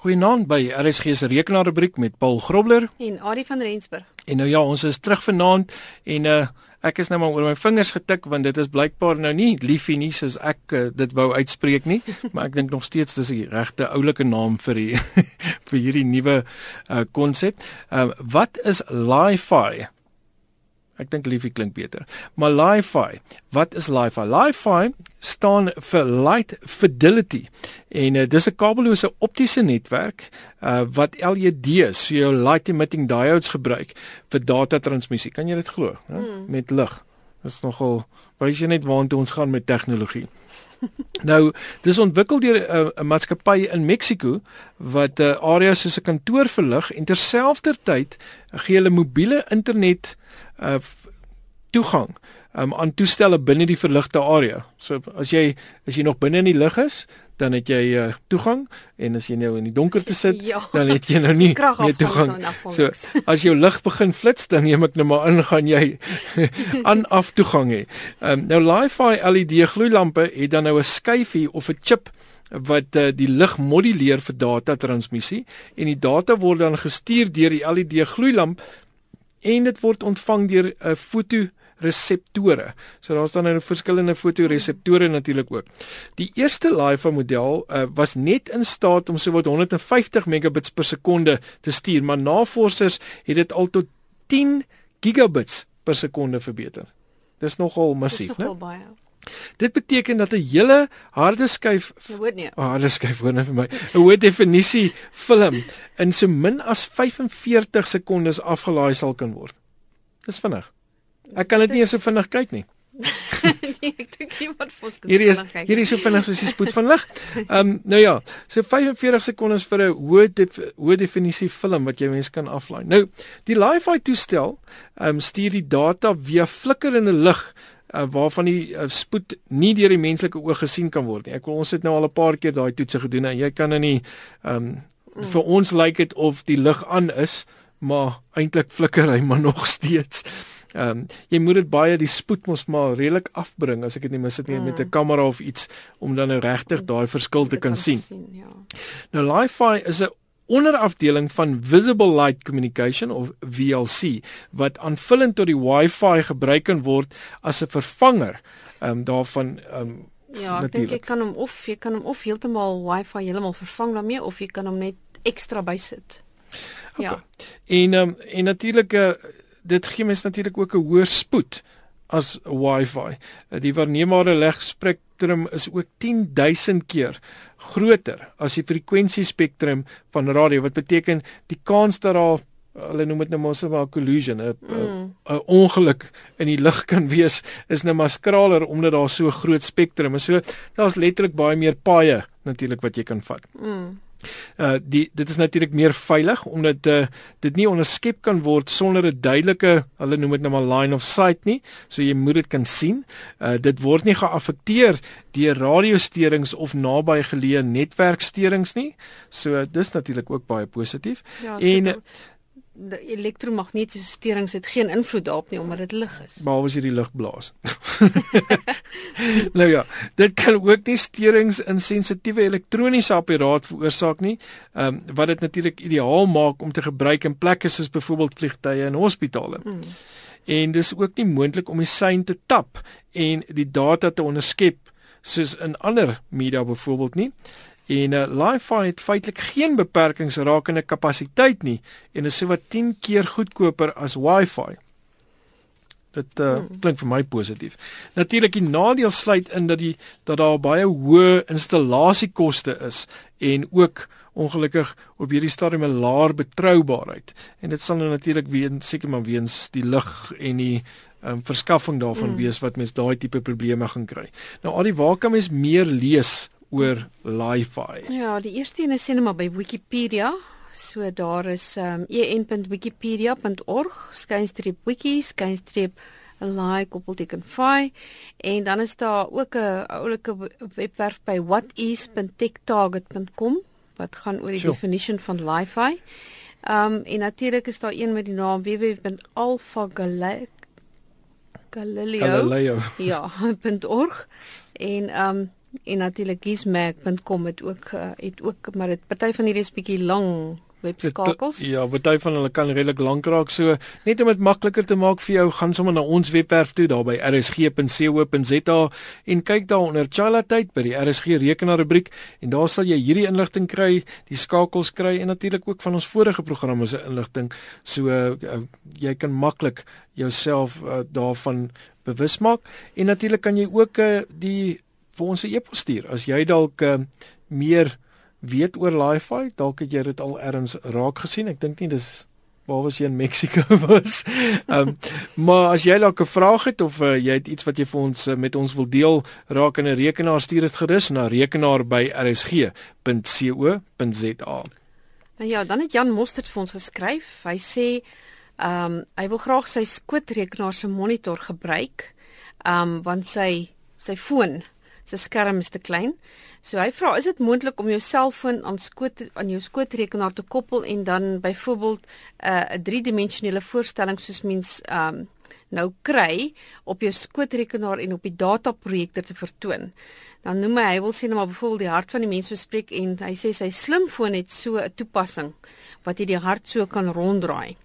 Goeienaand by RSG se rekenaarrubriek met Paul Grobler en Adie van Rensburg. En nou ja, ons is terug vanaand en uh ek is nou maar oor my vingers getik want dit is blykbaar nou nie liefie nie soos ek uh, dit wou uitspreek nie, maar ek dink nog steeds dis die regte oulike naam vir die vir hierdie nuwe konsep. Uh, uh wat is li-fi? Ek dink Liefie klink beter. Maar Li-Fi, wat is Li-Fi? Li-Fi staan vir Light Fidelity en uh, dis 'n kabellose optiese netwerk uh, wat LED's, so jou light emitting diodes gebruik vir data transmissie. Kan jy dit glo? Hmm. Met lig. Dis nogal wys jy net waartoe ons gaan met tegnologie. nou, dis ontwikkel deur 'n uh, maatskappy in Mexiko wat 'n uh, area soos 'n kantoor verlig en terselfdertyd gee hulle mobiele internet uh toegang um, aan toestelle binne die verligte area. So as jy as jy nog binne in die lug is, dan het jy uh, toegang en as jy nou in die donkerte sit, ja, dan het jy nou nie meer toegang. So as jou lig begin flits, dan neem ek nou maar in gaan jy aan af toegang hê. Um, nou Li-Fi LED gloeilampe het dan nou 'n skyfie of 'n chip wat uh, die lig moduleer vir data transmissie en die data word dan gestuur deur die LED gloeilamp en dit word ontvang deur 'n uh, foto reseptore. So daar's dan 'n nou verskillende fotoreseptore natuurlik ook. Die eerste Li-Fi model uh, was net in staat om sowat 150 megabits per sekonde te stuur, maar navorsers het dit al tot 10 gigabits per sekonde verbeter. Dis nogal massief, né? Dit beteken dat 'n hele harde skyf. Oh, harde skyf hoor net vir my. 'n Hoë definisie film in so min as 45 sekondes afgelaai sal kan word. Dis vinnig. Ek kan dit nie so vinnig kyk nie. nee, ek dink jy moet fos kyk. Hierdie is hierdie is so vinnig soos die spoed van lig. Ehm um, nou ja, so 45 sekondes vir 'n hoë def, hoë definisie film wat jy mens kan aflaai. Nou, die Li-Fi toestel ehm um, stuur die data via flikkerende lig uh, waarvan die uh, spoed nie deur die menslike oog gesien kan word nie. Ek wil ons het nou al 'n paar keer daai toetse gedoen en jy kan in die ehm um, mm. vir ons lyk dit of die lig aan is, maar eintlik flikker hy maar nog steeds. Ehm um, jy moet dit baie die spoed mos maar redelik afbring as ek dit nie mis het nie mm. met 'n kamera of iets om dan nou regtig daai verskil te kan, kan sien. sien ja. Nou Li-Fi is 'n onderafdeling van Visible Light Communication of VLC wat aanvullend tot die Wi-Fi gebruik kan word as 'n vervanger ehm um, daarvan ehm um, Ja, ek dink jy kan hom of jy kan hom of heeltemal Wi-Fi heeltemal vervang daarmee of jy kan hom net ekstra bysit. Okay. Ja. En ehm um, en natuurlik uh, dit gee mens natuurlik ook 'n hoër spoed as Wi-Fi. Die waarneembare legspektrum is ook 10000 keer groter as die frekwensie-spektrum van radio wat beteken die kans dat daar hulle noem dit nou mos 'n collision 'n mm. ongeluk in die lug kan wees is nou maar skraler omdat daar so groot spektrum is. So daar's letterlik baie meer paaie natuurlik wat jy kan vat. Mm. Uh die dit is natuurlik meer veilig omdat uh dit nie onderskep kan word sonder 'n duidelike hulle noem dit nou maar line of sight nie. So jy moet dit kan sien. Uh dit word nie geaffekteer deur radiosterings of naby geleë netwerksterings nie. So dis natuurlik ook baie positief. Ja, en uh, elektromagnetiese sterings het geen invloed daarop nie omdat dit lig is. Behalwe as jy die lig blaas. nou ja, dit kan ook nie sterings in sensitiewe elektroniese apparaat veroorsaak nie, ehm um, wat dit natuurlik ideaal maak om te gebruik in plekke soos byvoorbeeld vliegtye en hospitale. Hmm. En dis ook nie moontlik om die sein te tap en die data te onderskep soos in ander media byvoorbeeld nie. En uh, Li-Fi het feitelik geen beperkings rakende kapasiteit nie en is sowat 10 keer goedkoper as Wi-Fi. Dit uh, hmm. klink vir my positief. Natuurlik die nadeel sluit in dat die dat daar baie hoë installasiekoste is en ook ongelukkig op hierdie stadium 'n laer betroubaarheid. En dit sal nou natuurlik weens seker maar weens die lig en die um, verskaffing daarvan hmm. wees wat mens daai tipe probleme gaan kry. Nou al die waar kan mens meer lees oor Li-Fi. Ja, die eerste een is sien maar by Wikipedia. So daar is um en.wikipedia.org skynstreep wiki skynstreep like koppelteken fi en dan is daar ook 'n oulike webwerf by whatis.techtarget.com wat gaan oor die sure. definition van Li-Fi. Um en natuurlik is daar een met die naam www.alpha.galileo. Galileo. Ja, .org en um en natuurlik gizmag.com het ook uh, het ook maar dit party van hierdie is bietjie lang webskakels. Ja, baie van hulle kan redelik lank raak. So net om dit makliker te maak vir jou, gaan sommer na ons webwerf toe daar by rsg.co.za en kyk daar onder Chala tyd by die RSG rekenaar rubriek en daar sal jy hierdie inligting kry, die skakels kry en natuurlik ook van ons vorige programme se inligting. So uh, jy kan maklik jouself uh, daarvan bewus maak en natuurlik kan jy ook uh, die vir ons 'n e-pos stuur as jy dalk uh, meer weet oor Li-Fi, dalk het jy dit al ergens raak gesien. Ek dink nie dis waar was jy in Mexiko was. Ehm um, maar as jy dalk 'n vraag het of uh, jy het iets wat jy vir ons uh, met ons wil deel raak in 'n rekenaar, stuur dit gerus na rekenaar@rsg.co.za. Nou ja, dan het Jan Mostert vir ons geskryf. Hy sê ehm um, hy wil graag sy skootrekenaar se monitor gebruik. Ehm um, want sy sy foon se skerm is te klein. So hy vra, is dit moontlik om jou selfoon aan skoot aan jou skootrekenaar te koppel en dan byvoorbeeld uh, 'n uh, driedimensionele voorstelling soos mens um nou kry op jou skootrekenaar en op die dataprojektor te vertoon. Dan noem hy, hy wil sê nou maar byvoorbeeld die hart van die mens bespreek en hy sê sy slimfoon het so 'n toepassing wat jy die hart so kan ronddraai.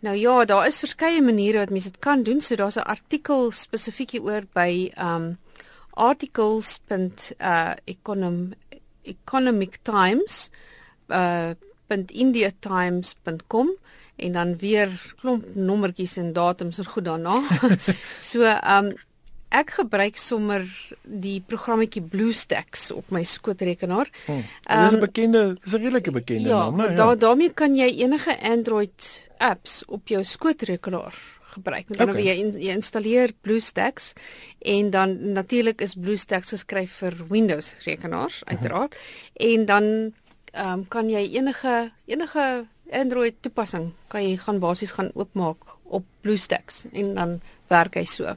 Nou ja, daar is verskeie maniere wat mense dit kan doen. So daar's 'n artikel spesifiek hieroor by um articles.econom uh, economic times uh .indiatimes.com en dan weer klomp nommertjies en datums er goed daarna. so um ek gebruik sommer die programmetjie BlueStacks op my skootrekenaar. Hmm. Dit is 'n um, bekende, dis 'n redelike bekende ja, naam, né? Ja, daarmee kan jy enige Android apps op jou skootrekenaar gebruik. Met ander woorde, jy, jy installeer BlueStacks en dan natuurlik is BlueStacks geskryf vir Windows rekenaars uiteraard. Uh -huh. En dan ehm um, kan jy enige enige Android toepassing kan jy gaan basies gaan oopmaak op BlueStacks en dan werk hy so.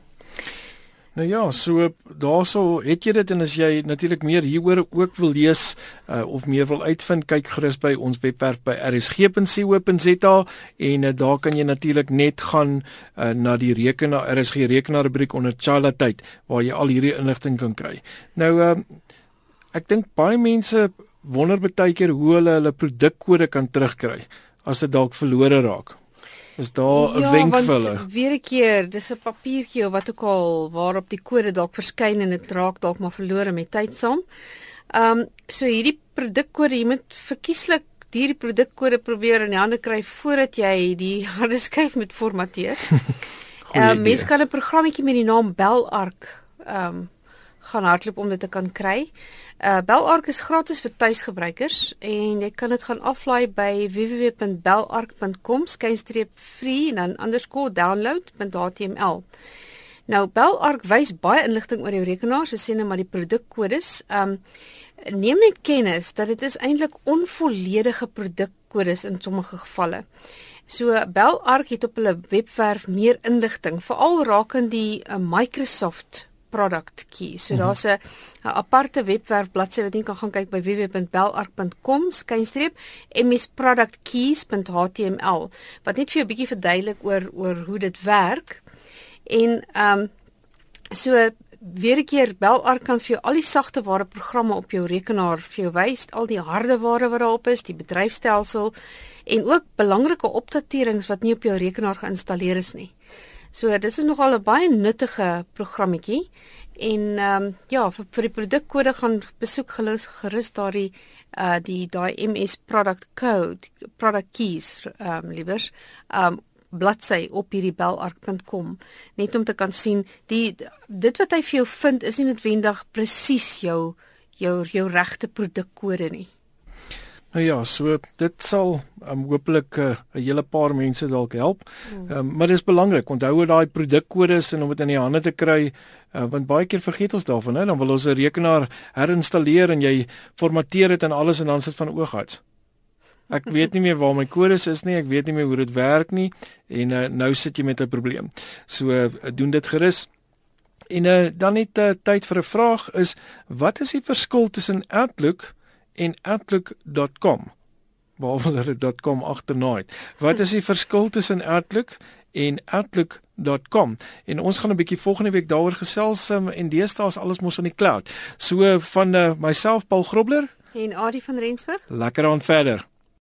Nou ja, so daaroor het jy dit en as jy natuurlik meer hieroor ook wil lees uh, of meer wil uitvind, kyk gerus by ons webwerf by rsg.co.za en uh, daar kan jy natuurlik net gaan uh, na die rekenaar RSG rekenaar rubriek onder Chala tyd waar jy al hierdie inligting kan kry. Nou uh, ek dink baie mense wonder baie keer hoe hulle hulle produkkode kan terugkry as dit dalk verlore raak. Is daar 'n ja, wenk vir hulle? Weer 'n keer, dis 'n papiertjie of wat ook al waarop die kode dalk verskyn en dit raak dalk maar verlore met tyd saam. Ehm um, so hierdie produkkode, jy moet verkieslik hierdie produkkode probeer in die hande kry voordat jy die harde skyf moet formateer. Ehm um, mens kan 'n programmetjie met die naam Belark ehm um, gaan hardloop om dit te kan kry. Uh Belark is gratis vir tuisgebruikers en jy kan dit gaan aflaai by www.belark.com/free en dan underscore download.html. Nou Belark wys baie inligting oor jou rekenaar, so sien net maar die produkkodes. Um neem net kennis dat dit is eintlik onvolledige produkkodes in sommige gevalle. So Belark het op hulle webwerf meer inligting, veral rakende die uh, Microsoft product key. So mm -hmm. daar's 'n aparte webwerf bladsy wat jy kan gaan kyk by www.belark.com/skynstreep msproductkeys.html wat net vir jou 'n bietjie verduidelik oor oor hoe dit werk. En ehm um, so weer 'n keer Belark kan vir jou al die sagteware programme op jou rekenaar vir jou wys, al die hardeware wat daarop is, die bedryfstelsel en ook belangrike opdaterings wat nie op jou rekenaar geïnstalleer is nie. So dit is nogal 'n baie nuttige programmetjie en ehm um, ja vir, vir die produkkode gaan besoek gerus gerus daardie uh die daai MS product code product keys ehm um, liewers ehm um, bladsy op hierdie belark.com net om te kan sien die dit wat hy vir jou vind is nie noodwendig presies jou jou jou regte produkkode nie. Nou ja, so dit sal um, hopelik uh, 'n hele paar mense dalk help. Um, maar dit is belangrik onthou hoe daai produkkodes en om dit in die hande te kry, uh, want baie keer vergeet ons daarvan, hè, dan wil ons 'n rekenaar herinstalleer en jy formateer dit en alles en dan sit van ooghouds. Ek weet nie meer waar my kodes is nie, ek weet nie meer hoe dit werk nie en uh, nou sit jy met 'n probleem. So uh, doen dit gerus. En uh, dan net uh, tyd vir 'n vraag is wat is die verskil tussen Outlook en outlook.com behalwe dat dit .com agternaai. Wat is die verskil tussen Outlook en Outlook.com? en ons gaan 'n bietjie volgende week daaroor gesels um, en deesdae is alles mos in die cloud. So van uh, myself Paul Grobler en Adie van Rensburg. Lekker aan verder.